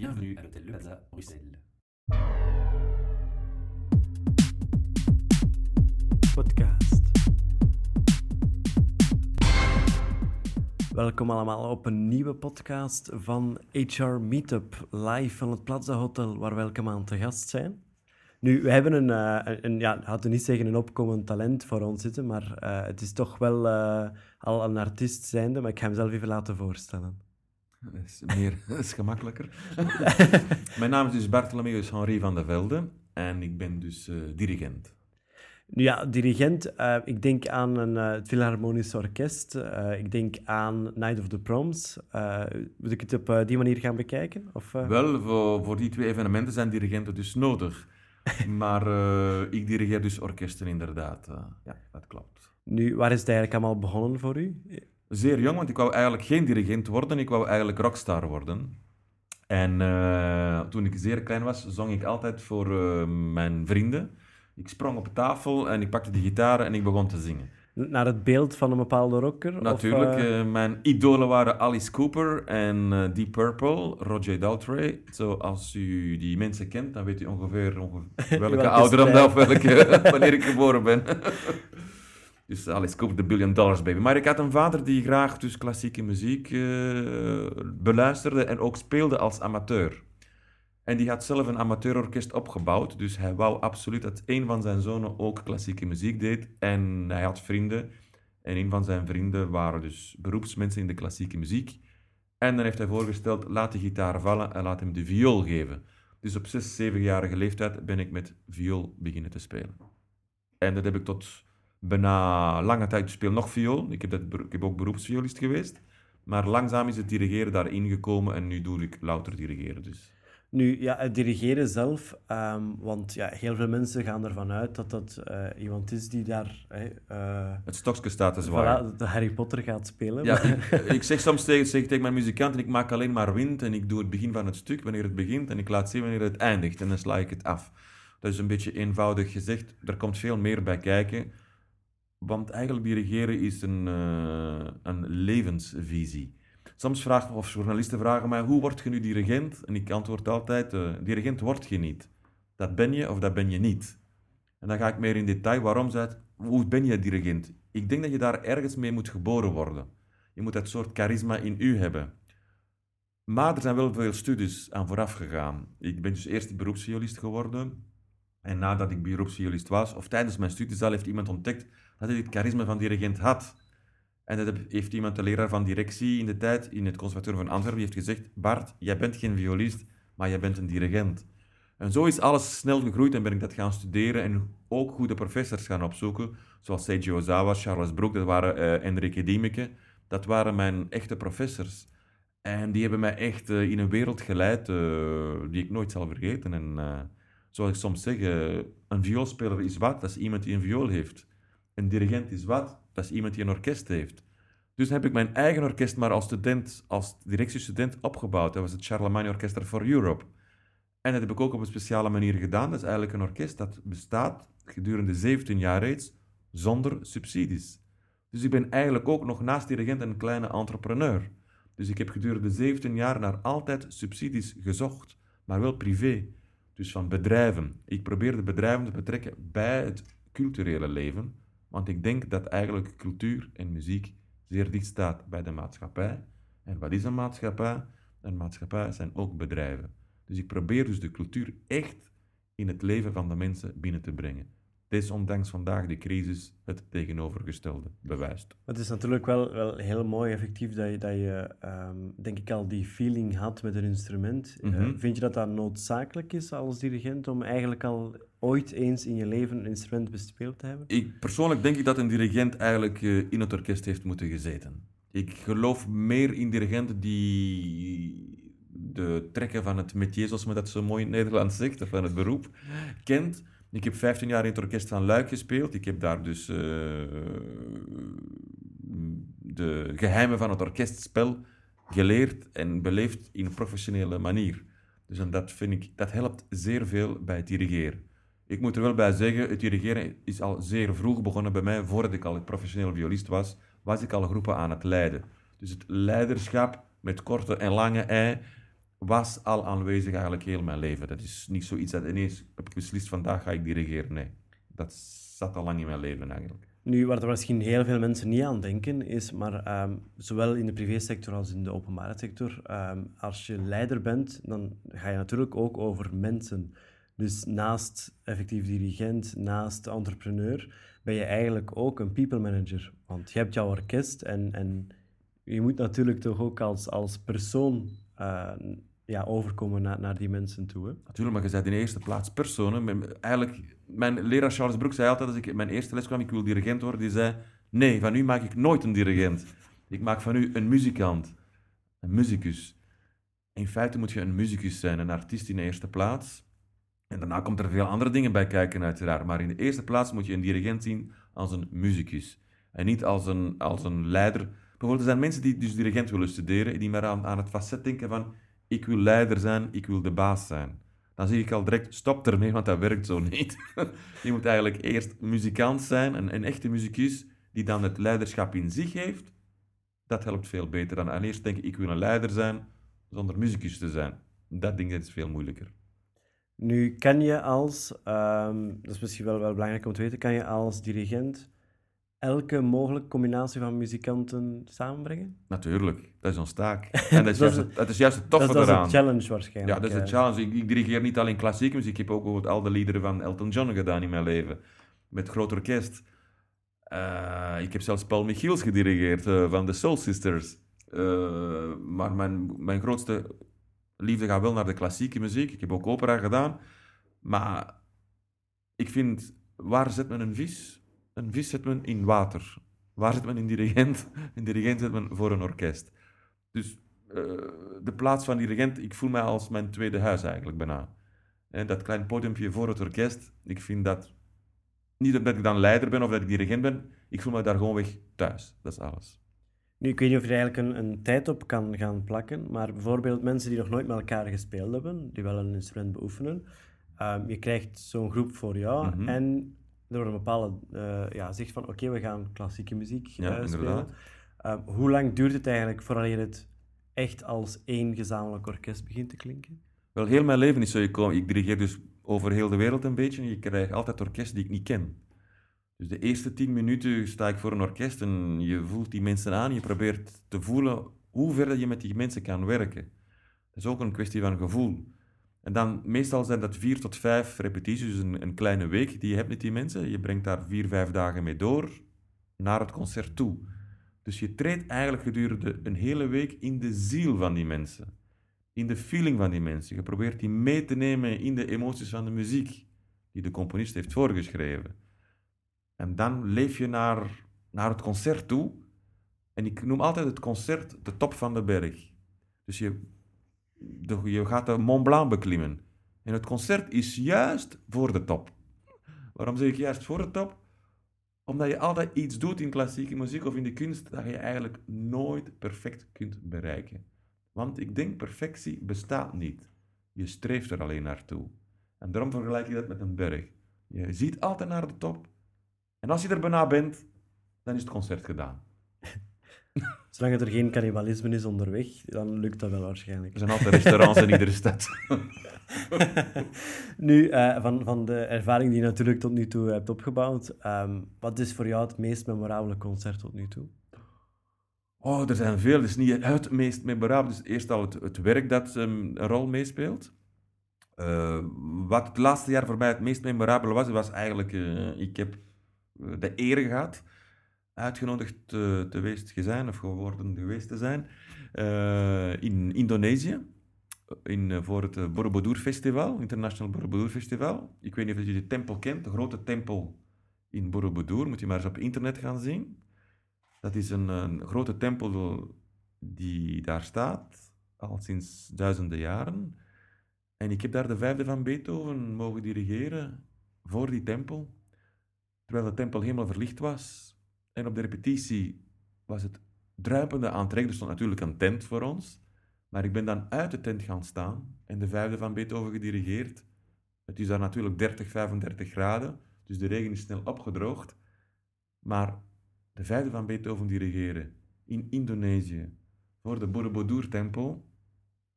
Bienvenue à l'hôtel Le Plaza, Bruxelles. podcast. Welkom allemaal op een nieuwe podcast van HR Meetup, live van het Plaza Hotel, waar we elke maand te gast zijn. Nu, we hebben een, eh, een, ja, hadden niet zeggen een opkomend talent voor ons zitten, maar eh, het is toch wel eh, al een artiest zijnde, maar ik ga hem zelf even laten voorstellen. Is, meer, is gemakkelijker. Mijn naam is dus Bartholomeus Henri van der Velde en ik ben dus eh, dirigent. Nu ja, dirigent, eh, ik denk aan een, eh, het Philharmonisch Orkest, ik denk aan Night of the Proms. Moet ik het op die manier gaan bekijken? Of? Wel, voor, voor die twee evenementen zijn dirigenten dus nodig. Maar ik dirigeer dus orkesten inderdaad. ja, dat klopt. Nu, waar is het eigenlijk allemaal begonnen voor u? Zeer jong, want ik wou eigenlijk geen dirigent worden. Ik wou eigenlijk rockstar worden. En eh, toen ik zeer klein was, zong ik altijd voor eh, mijn vrienden. Ik sprong op tafel en ik pakte de gitaar en ik begon te zingen. Naar het beeld van een bepaalde rocker? Natuurlijk, eh, mijn idolen waren Alice Cooper en Deep Purple, Roger Daltrey. Zo, als u die mensen kent, dan weet u ongeveer, ongeveer welke Welke ouderdom stijl. of welke, wanneer ik geboren ben. dus Alice Cooper, de Billion Dollars Baby. Maar ik had een vader die graag dus klassieke muziek eh, beluisterde en ook speelde als amateur. En die had zelf een amateurorkest opgebouwd, dus hij wou absoluut dat een van zijn zonen ook klassieke muziek deed. En hij had vrienden, en een van zijn vrienden waren dus beroepsmensen in de klassieke muziek. En dan heeft hij voorgesteld, laat de gitaar vallen en laat hem de viool geven. Dus op 6, 7-jarige leeftijd ben ik met viool beginnen te spelen. En dat heb ik tot bijna lange tijd, ik speel nog viool. Ik heb, dat, ik heb ook beroepsviolist geweest. Maar langzaam is het dirigeren daarin gekomen en nu doe ik louter dirigeren. Dus. Nu, ja, het dirigeren zelf, ehm, want ja, heel veel mensen gaan ervan uit dat dat eh, iemand is die daar eh, Het stokje staat te zwaaien. voilà, Harry Potter gaat spelen. Ja, ik, ik zeg soms tegen, zeg tegen mijn muzikanten, ik maak alleen maar wind en ik doe het begin van het stuk, wanneer het begint, en ik laat zien wanneer het eindigt. En dan sla ik het af. Dat is een beetje eenvoudig gezegd. Er komt veel meer bij kijken. Want eigenlijk dirigeren is een, eh, een levensvisie. Soms vragen, of journalisten vragen mij, hoe word je nu dirigent? En ik antwoord altijd, eh, dirigent word je niet. Dat ben je of dat ben je niet. En dan ga ik meer in detail. Waarom zei hoe ben je dirigent? Ik denk dat je daar ergens mee moet geboren worden. Je moet dat soort charisma in u hebben. Maar er zijn wel veel studies aan vooraf gegaan. Ik ben dus eerst beroepsviolist geworden. En nadat ik beroepsviolist was, of tijdens mijn studies al, heeft iemand ontdekt dat hij het charisma van dirigent had. En dat heeft iemand, de leraar van directie in de tijd, in het conservatorium van Antwerpen, heeft gezegd, Bart, jij bent geen violist, maar jij bent een dirigent. En zo is alles snel gegroeid en ben ik dat gaan studeren en ook goede professors gaan opzoeken, zoals Seiji Ozawa, Charles Broek, dat waren eh Enrique Diemeke. Dat waren mijn echte professors. En die hebben mij echt eh, in een wereld geleid eh, die ik nooit zal vergeten. En zoals ik soms zeg, een vioolspeler is wat? Dat is iemand die een viool heeft. Een dirigent is wat? Dat is iemand die een orkest heeft. Dus heb ik mijn eigen orkest maar als student, als directiestudent opgebouwd. Dat was het Charlemagne Orchestra for Europe. En dat heb ik ook op een speciale manier gedaan. Dat is eigenlijk een orkest dat bestaat gedurende 17 jaar reeds zonder subsidies. Dus ik ben eigenlijk ook nog naast dirigent een kleine entrepreneur. Dus ik heb gedurende 17 jaar naar altijd subsidies gezocht, maar wel privé. Dus van bedrijven. Ik probeer de bedrijven te betrekken bij het culturele leven, want ik denk dat eigenlijk cultuur en muziek zeer dicht staat bij de maatschappij. En wat is een maatschappij? Een maatschappij zijn ook bedrijven. Dus ik probeer dus de cultuur echt in het leven van de mensen binnen te brengen. Desondanks vandaag de crisis het tegenovergestelde bewijst. Het is natuurlijk wel, wel heel mooi effectief dat je, dat je ehm, denk ik al die feeling had met een instrument. Eh, Mhm. vind je dat dat noodzakelijk is als dirigent om eigenlijk al ooit eens in je leven een instrument bespeeld te hebben? Ik, persoonlijk denk ik dat een dirigent eigenlijk eh, in het orkest heeft moeten gezeten. Ik geloof meer in dirigenten die de trekken van het métier, zoals men dat zo mooi in het Nederlands zegt, van het beroep, kent. Ik heb 15 jaar in het orkest van Luik gespeeld. Ik heb daar dus eh, de geheimen van het orkestspel geleerd en beleefd in een professionele manier. Dus dat, vind ik, dat helpt zeer veel bij het dirigeren. Ik moet er wel bij zeggen, het dirigeren is al zeer vroeg begonnen bij mij. Voordat ik al professioneel violist was, was ik al groepen aan het leiden. Dus het leiderschap met korte en lange ei was al aanwezig eigenlijk heel mijn leven. Dat is niet zoiets dat ineens heb ik beslist, vandaag ga ik dirigeren. Nee, dat zat al lang in mijn leven eigenlijk. Nu, waar er misschien heel veel mensen niet aan denken, is, maar ehm, zowel in de privésector als in de openbare sector, ehm, als je leider bent, dan ga je natuurlijk ook over mensen. Dus naast effectief dirigent, naast entrepreneur, ben je eigenlijk ook een people manager. Want je hebt jouw orkest en, en je moet natuurlijk toch ook als, als persoon eh, ja, overkomen naar, naar die mensen toe. Hè? Natuurlijk, maar je bent in de eerste plaats. Mijn- Eigenlijk, mijn leraar Charles Broek zei altijd, als ik in mijn eerste les kwam, ik wil dirigent worden, die zei, nee, van u maak ik nooit een dirigent. Ik maak van u een muzikant, een muzikus. In feite moet je een muzikus zijn, een artiest in de eerste plaats. En daarna komt er veel andere dingen bij kijken, uiteraard. Maar in de eerste plaats moet je een dirigent zien als een muzikus. En niet als een, als een leider. Bijvoorbeeld, er zijn mensen die dus dirigent willen studeren, die maar aan, het facet denken van ik wil leider zijn, ik wil de baas zijn. Dan zie ik al direct, stop ermee, want dat werkt zo niet. je moet eigenlijk eerst muzikant zijn, een, een echte muzikus, die dan het leiderschap in zich heeft. Dat helpt veel beter dan aan eerst denken, ik wil een leider zijn, zonder muzikus te zijn. Dat ding is veel moeilijker. Nu, kan je als, ehm, dat is misschien wel, wel belangrijk om te weten, kan je als dirigent elke mogelijke combinatie van muzikanten samenbrengen? Natuurlijk, dat is ons taak. En dat is, Dat juist, het, dat is juist het toffe dat, dat is eraan. een challenge waarschijnlijk. Ja, dat is een eh. challenge. Ik, ik dirigeer niet alleen klassieke muziek. Ik heb ook bijvoorbeeld al de liederen van Elton John gedaan in mijn leven. Met groot orkest. Eh, ik heb zelfs Paul Michiels gedirigeerd eh, van de Soul Sisters. Maar mijn, mijn grootste liefde gaat wel naar de klassieke muziek. Ik heb ook opera gedaan. Maar ik vind, waar zet men een vis? Een vis zet men in water. Waar zet men een dirigent? Een dirigent zet men voor een orkest. Dus eh, de plaats van dirigent, ik voel mij als mijn tweede huis eigenlijk bijna. En dat klein podiumpje voor het orkest, ik vind dat... Niet omdat ik dan leider ben of dat ik dirigent ben, ik voel me daar gewoon weg thuis. Dat is alles. Nu, ik weet niet of je er eigenlijk een, een tijd op kan gaan plakken, maar bijvoorbeeld mensen die nog nooit met elkaar gespeeld hebben, die wel een instrument beoefenen, ehm, je krijgt zo'n groep voor jou Mhm. en er wordt een bepaalde eh, ja, zegt van oké, we gaan klassieke muziek Ja, eh, spelen. Ehm, hoe lang duurt het eigenlijk voordat je het echt als één gezamenlijk orkest begint te klinken? Wel, heel mijn leven is zo gekomen. Ik dirigeer dus over heel de wereld een beetje en je krijgt altijd orkesten die ik niet ken. Dus de eerste tien minuten sta ik voor een orkest en je voelt die mensen aan. Je probeert te voelen hoe ver je met die mensen kan werken. Dat is ook een kwestie van gevoel. En dan, meestal zijn dat vier tot vijf repetities, dus een kleine week die je hebt met die mensen. Je brengt daar vier, vijf dagen mee door naar het concert toe. Dus je treedt eigenlijk gedurende een hele week in de ziel van die mensen. In de feeling van die mensen. Je probeert die mee te nemen in de emoties van de muziek die de componist heeft voorgeschreven. En dan leef je naar, naar het concert toe. En ik noem altijd het concert de top van de berg. Dus je, je gaat de Mont Blanc beklimmen. En het concert is juist voor de top. Waarom zeg ik juist voor de top? Omdat je altijd iets doet in klassieke muziek of in de kunst dat je eigenlijk nooit perfect kunt bereiken. Want ik denk perfectie bestaat niet. Je streeft er alleen naartoe. En daarom vergelijk je dat met een berg. Je ziet altijd naar de top. En als je er bijna bent, dan is het concert gedaan. Zolang er geen cannibalisme is onderweg, dan lukt dat wel waarschijnlijk. Er zijn altijd restaurants in iedere stad. Nu, eh, van, van de ervaring die je natuurlijk tot nu toe hebt opgebouwd, ehm, wat is voor jou het meest memorabele concert tot nu toe? Oh, er zijn veel. Het is niet het meest memorabel. Dus eerst al het, het werk dat ehm, een rol meespeelt. Eh, wat het laatste jaar voor mij het meest memorabele was, was eigenlijk... eh, ik heb de eer gehad uitgenodigd te, te geweest zijn, of geworden geweest te zijn, eh, in Indonesië. In, eh, voor het eh, Borobudur Festival, International Borobudur Festival. Ik weet niet of je de tempel kent, de grote tempel in Borobudur. Moet je maar eens op internet gaan zien. Dat is een, een grote tempel die daar staat, al sinds duizenden jaren. En ik heb daar de vijfde van Beethoven mogen dirigeren voor die tempel, terwijl de tempel helemaal verlicht was. En op de repetitie was het druipende aantrek. Er stond natuurlijk een tent voor ons. Maar ik ben dan uit de tent gaan staan en de vijfde van Beethoven gedirigeerd. Het is daar natuurlijk 30, 35 graden, dus de regen is snel opgedroogd. Maar de vijfde van Beethoven dirigeren in Indonesië voor de Borobudur-tempel,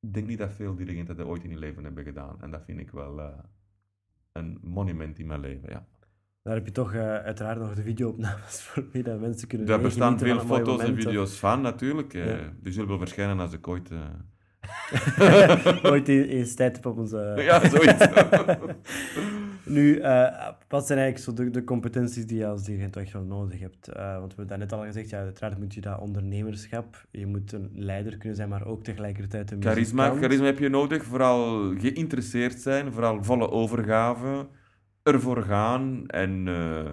Ik denk niet dat veel dirigenten dat ooit in hun leven hebben gedaan. En dat vind ik wel eh, een monument in mijn leven, ja. Daar heb je toch eh, uiteraard nog de videoopnames voor mee, dat mensen kunnen Daar bestaan veel foto's en video's van, natuurlijk. eh. Ja. Die zullen wel verschijnen als ik ooit... eh, Ooit e- eens tijd heb op onze... ja, zoiets. Nu, wat zijn eigenlijk zo de, de competenties die je als dirigent echt wel nodig hebt? Want we hebben daarnet al gezegd, ja, uiteraard moet je dat ondernemerschap, je moet een leider kunnen zijn, maar ook tegelijkertijd een Charisma, muzikant. charisma heb je nodig. Vooral geïnteresseerd zijn, vooral volle overgave. Ervoor gaan en eh,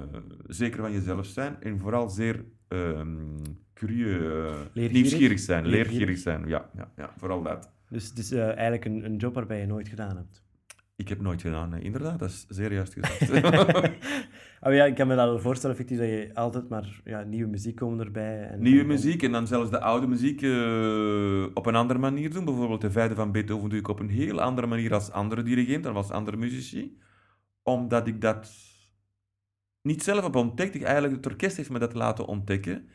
zeker van jezelf zijn. En vooral zeer ehm curieus, eh, nieuwsgierig zijn, Leergierig. leergierig zijn. Ja, ja, ja, vooral dat. Dus het is eh, eigenlijk een, een job waarbij je nooit gedaan hebt. Ik heb nooit gedaan, nee. inderdaad, dat is zeer juist gezegd. Oh ja, ik kan me dat wel voorstellen, effectief, dat je altijd maar ja, nieuwe muziek komen erbij. En, Nieuwe en- muziek en dan zelfs de oude muziek op een andere manier doen. Bijvoorbeeld de vijfde van Beethoven doe ik op een heel andere manier als andere dirigenten of als andere muzici. Omdat ik dat niet zelf heb ontdekt. Ik, eigenlijk, het orkest heeft me dat laten ontdekken.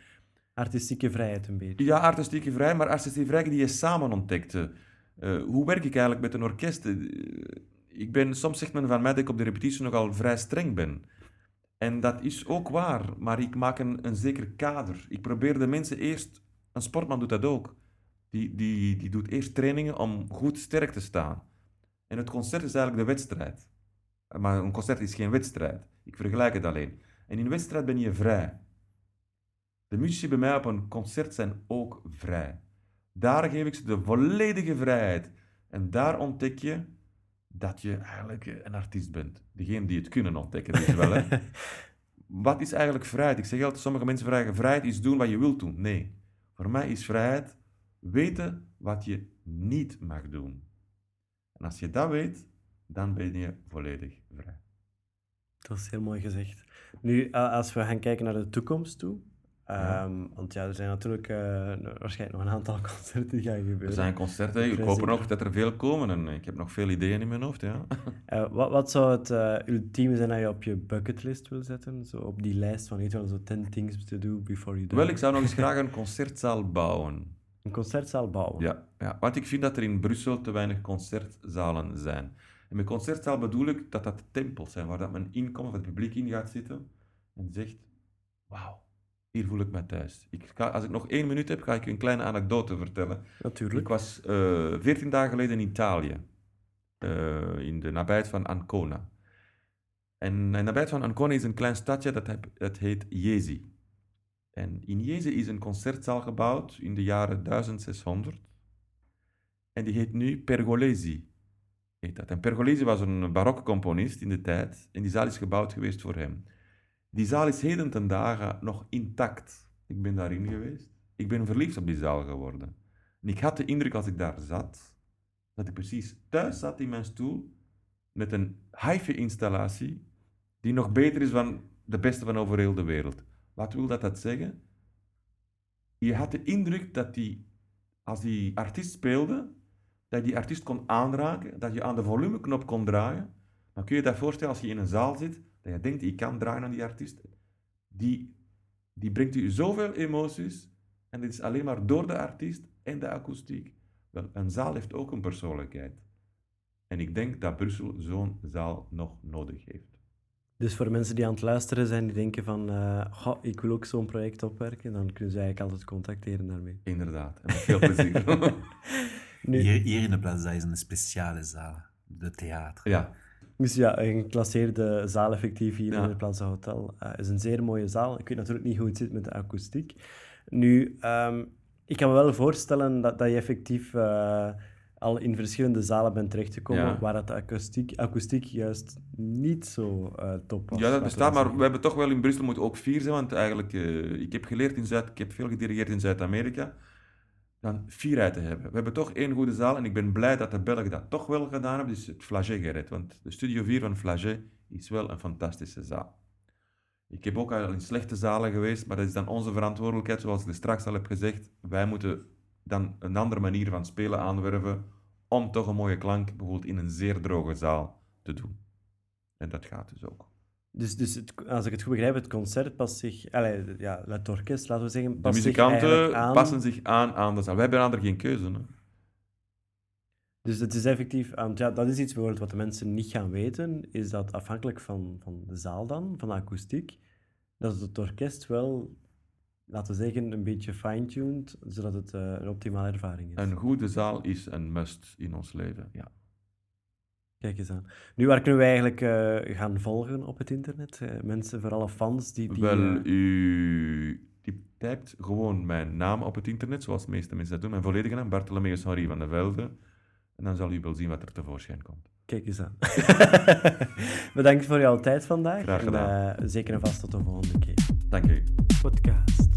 Artistieke vrijheid een beetje. Ja, artistieke vrij, maar artistieke vrij die je samen ontdekte. Eh, hoe werk ik eigenlijk met een orkest? Eh, ik ben, soms zegt men van mij dat ik op de repetitie nogal vrij streng ben. En dat is ook waar, maar ik maak een, een zeker kader. Ik probeer de mensen eerst... Een sportman doet dat ook. Die, die, die doet eerst trainingen om goed sterk te staan. En het concert is eigenlijk de wedstrijd. Maar een concert is geen wedstrijd. Ik vergelijk het alleen. En in een wedstrijd ben je vrij. De muzici bij mij op een concert zijn ook vrij. Daar geef ik ze de volledige vrijheid. En daar ontdek je dat je eigenlijk een artiest bent. Degene die het kunnen ontdekken, dus wel. Hè. Wat is eigenlijk vrijheid? Ik zeg altijd, sommige mensen vragen, vrijheid is doen wat je wilt doen. Nee, voor mij is vrijheid weten wat je niet mag doen. En als je dat weet, dan ben je volledig vrij. Dat is heel mooi gezegd. Nu, als we gaan kijken naar de toekomst toe. Ja. ehm, Want ja, er zijn natuurlijk eh, waarschijnlijk nog een aantal concerten die gaan gebeuren. Er zijn concerten, ik hoop zeker. nog dat er veel komen en ik heb nog veel ideeën in mijn hoofd. Ja. Eh, wat, wat zou het eh, ultieme zijn dat je op je bucketlist wil zetten? Zo op die lijst van, weet je wel, zo 10 things to do before you die. Wel, ik zou nog eens graag een concertzaal bouwen. Een concertzaal bouwen. Ja, ja, want ik vind dat er in Brussel te weinig concertzalen zijn. En met concertzaal bedoel ik dat dat tempels zijn waar dat men inkomt, of het publiek in gaat zitten en zegt, wauw, hier voel ik me thuis. Ik ga, als ik nog één minuut heb, ga ik u een kleine anekdote vertellen. Natuurlijk. Ik was eh, veertien dagen geleden in Italië, eh, in de nabijheid van Ancona. En in de nabijheid van Ancona is een klein stadje dat, heb- dat heet Jesi. En in Jesi is een concertzaal gebouwd in de jaren 1600. En die heet nu Pergolesi. Heet. En Pergolesi was een barokcomponist in de tijd. En die zaal is gebouwd geweest voor hem. Die zaal is heden ten dagen nog intact. Ik ben daarin geweest. Ik ben verliefd op die zaal geworden. En ik had de indruk als ik daar zat, dat ik precies thuis zat in mijn stoel met een hi-fi-installatie die nog beter is dan de beste van over heel de wereld. Wat wil dat, dat zeggen? Je had de indruk dat die, als die artiest speelde, dat je die artiest kon aanraken, dat je aan de volumeknop kon draaien. Dan kun je je dat voorstellen als je in een zaal zit, dat je denkt, ik kan draaien aan die artiest. Die, die brengt u zoveel emoties en dit is alleen maar door de artiest en de akoestiek. Wel, een zaal heeft ook een persoonlijkheid. En ik denk dat Brussel zo'n zaal nog nodig heeft. Dus voor mensen die aan het luisteren zijn, die denken van, eh, goh, ik wil ook zo'n project opwerken, dan kunnen ze eigenlijk altijd contacteren daarmee. Inderdaad, en met veel plezier. Nu, Hier, hier in de plaza is een speciale zaal, de theater. ja, Dus ja, een geclasseerde zaal effectief hier Ja. in het Plaza Hotel. eh, is een zeer mooie zaal. Ik weet natuurlijk niet hoe het zit met de akoestiek. Nu, ehm, ik kan me wel voorstellen dat, dat je effectief eh, al in verschillende zalen bent terechtgekomen Ja. waar dat de akoestiek, akoestiek juist niet zo eh, top was. ja, dat bestaat, maar we hebben toch wel in Brussel moeten ook vier zijn, want eigenlijk, eh, ik heb geleerd in Zuid, ik heb veel gedirigeerd in Zuid-Amerika, dan vierheid te hebben. We hebben toch één goede zaal en ik ben blij dat de Belgen dat toch wel gedaan hebben, dus het Flagey gered, want de Studio 4 van Flagey is wel een fantastische zaal. Ik heb ook al in slechte zalen geweest, maar dat is dan onze verantwoordelijkheid, zoals ik straks al heb gezegd. Wij moeten dan een andere manier van spelen aanwerven om toch een mooie klank bijvoorbeeld in een zeer droge zaal te doen. En dat gaat dus ook. Dus, dus het, als ik het goed begrijp, het concert past zich... Allee, ja, het orkest, laten we zeggen, De past zich muzikanten eigenlijk aan... passen zich aan aan de zaal. Wij hebben er geen keuze. Hè? Dus het is effectief, want ja, dat is iets bijvoorbeeld wat de mensen niet gaan weten, is dat afhankelijk van, van de zaal dan, van de akoestiek, dat het orkest wel, laten we zeggen, een beetje fine-tuned, zodat het eh, een optimale ervaring is. Een goede zaal is een must in ons leven, ja. Kijk eens aan. Nu, waar kunnen we eigenlijk eh, gaan volgen op het internet? Eh, mensen, voor alle fans die... die Wel, eh, u die typt gewoon mijn naam op het internet, zoals de meeste mensen dat doen. Mijn volledige naam, Bartholomeus Henri van de Velde. En dan zal u wel zien wat er tevoorschijn komt. Kijk eens aan. Bedankt voor jouw tijd vandaag. Graag gedaan. En, eh, zeker en vast tot de volgende keer. Dank u. Podcast.